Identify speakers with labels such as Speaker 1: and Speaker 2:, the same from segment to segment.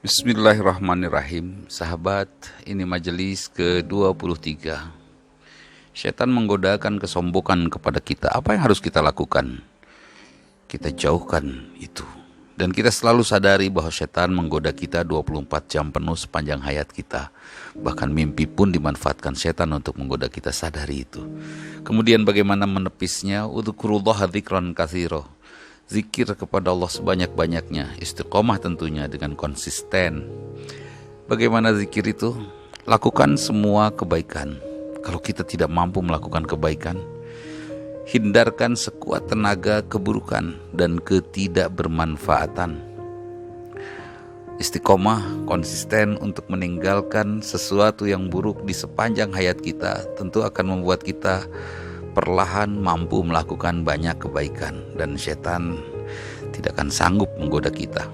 Speaker 1: Bismillahirrahmanirrahim. Sahabat, ini majelis ke-23 Setan menggodakan kesombongan kepada kita. Apa yang harus kita lakukan? Kita jauhkan itu. Dan kita selalu sadari bahwa setan menggoda kita 24 jam penuh sepanjang hayat kita. Bahkan mimpi pun dimanfaatkan setan untuk menggoda kita sadari itu. Kemudian bagaimana menepisnya? Udhukurullah dzikran kathiro zikir kepada Allah sebanyak-banyaknya, istiqomah tentunya dengan konsisten. Bagaimana zikir itu? Lakukan semua kebaikan. Kalau kita tidak mampu melakukan kebaikan, hindarkan sekuat tenaga keburukan dan ketidakbermanfaatan. Istiqomah konsisten untuk meninggalkan sesuatu yang buruk di sepanjang hayat kita tentu akan membuat kita perlahan mampu melakukan banyak kebaikan dan setan tidak akan sanggup menggoda kita.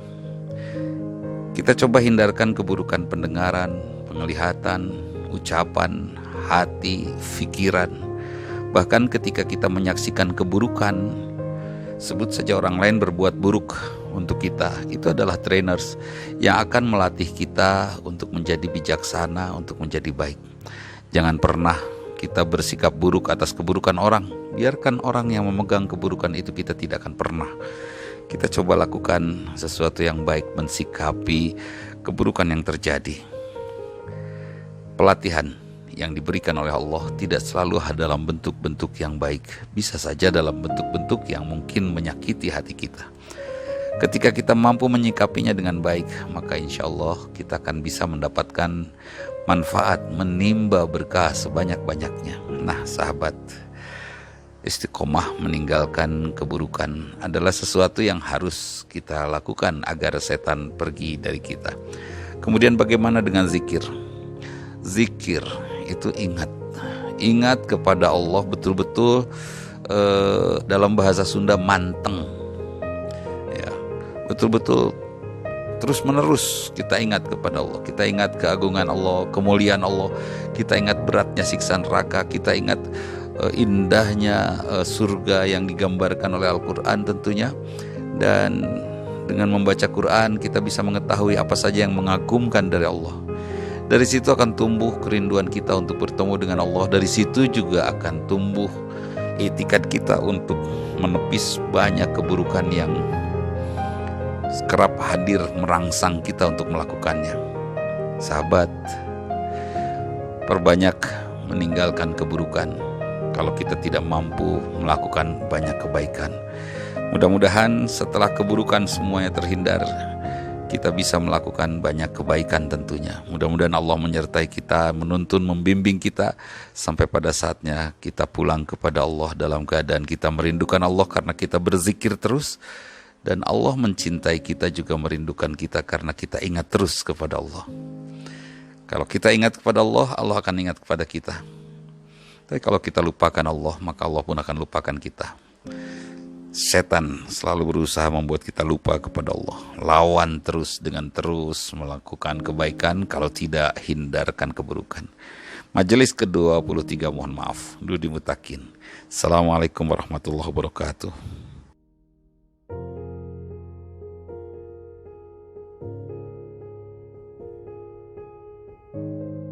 Speaker 1: Kita coba hindarkan keburukan pendengaran, penglihatan, ucapan, hati, pikiran. Bahkan ketika kita menyaksikan keburukan, sebut saja orang lain berbuat buruk untuk kita, itu adalah trainers yang akan melatih kita untuk menjadi bijaksana, untuk menjadi baik. Jangan pernah kita bersikap buruk atas keburukan orang. Biarkan orang yang memegang keburukan itu kita tidak akan pernah. Kita coba lakukan sesuatu yang baik mensikapi keburukan yang terjadi. Pelatihan yang diberikan oleh Allah tidak selalu dalam bentuk-bentuk yang baik, bisa saja dalam bentuk-bentuk yang mungkin menyakiti hati kita. Ketika kita mampu menyikapinya dengan baik, maka insya Allah kita akan bisa mendapatkan manfaat, menimba berkah sebanyak-banyaknya. Nah, sahabat, istiqomah meninggalkan keburukan adalah sesuatu yang harus kita lakukan agar setan pergi dari kita. Kemudian bagaimana dengan zikir? Zikir itu ingat, ingat kepada Allah betul-betul eh, dalam bahasa Sunda manteng betul-betul terus menerus kita ingat kepada Allah. Kita ingat keagungan Allah kemuliaan Allah. Kita ingat beratnya siksa neraka. Kita ingat uh, indahnya uh, surga yang digambarkan oleh Al-Qur'an tentunya. Dan dengan membaca Quran kita bisa mengetahui apa saja yang mengagumkan dari Allah. Dari situ akan tumbuh kerinduan kita untuk bertemu dengan Allah. Dari situ juga akan tumbuh etikat kita untuk menepis banyak keburukan yang kerap hadir merangsang kita untuk melakukannya. Sahabat, perbanyak meninggalkan keburukan kalau kita tidak mampu melakukan banyak kebaikan. Mudah-mudahan setelah keburukan semuanya terhindar, kita bisa melakukan banyak kebaikan tentunya. Mudah-mudahan Allah menyertai kita, menuntun, membimbing kita sampai pada saatnya kita pulang kepada Allah dalam keadaan kita merindukan Allah karena kita berzikir terus dan Allah mencintai kita juga merindukan kita karena kita ingat terus kepada Allah. Kalau kita ingat kepada Allah, Allah akan ingat kepada kita. Tapi kalau kita lupakan Allah, maka Allah pun akan lupakan kita. Setan selalu berusaha membuat kita lupa kepada Allah. Lawan terus dengan terus melakukan kebaikan, kalau tidak hindarkan keburukan. Majelis ke-23 mohon maaf, dulu dimutakin. Assalamualaikum warahmatullahi wabarakatuh.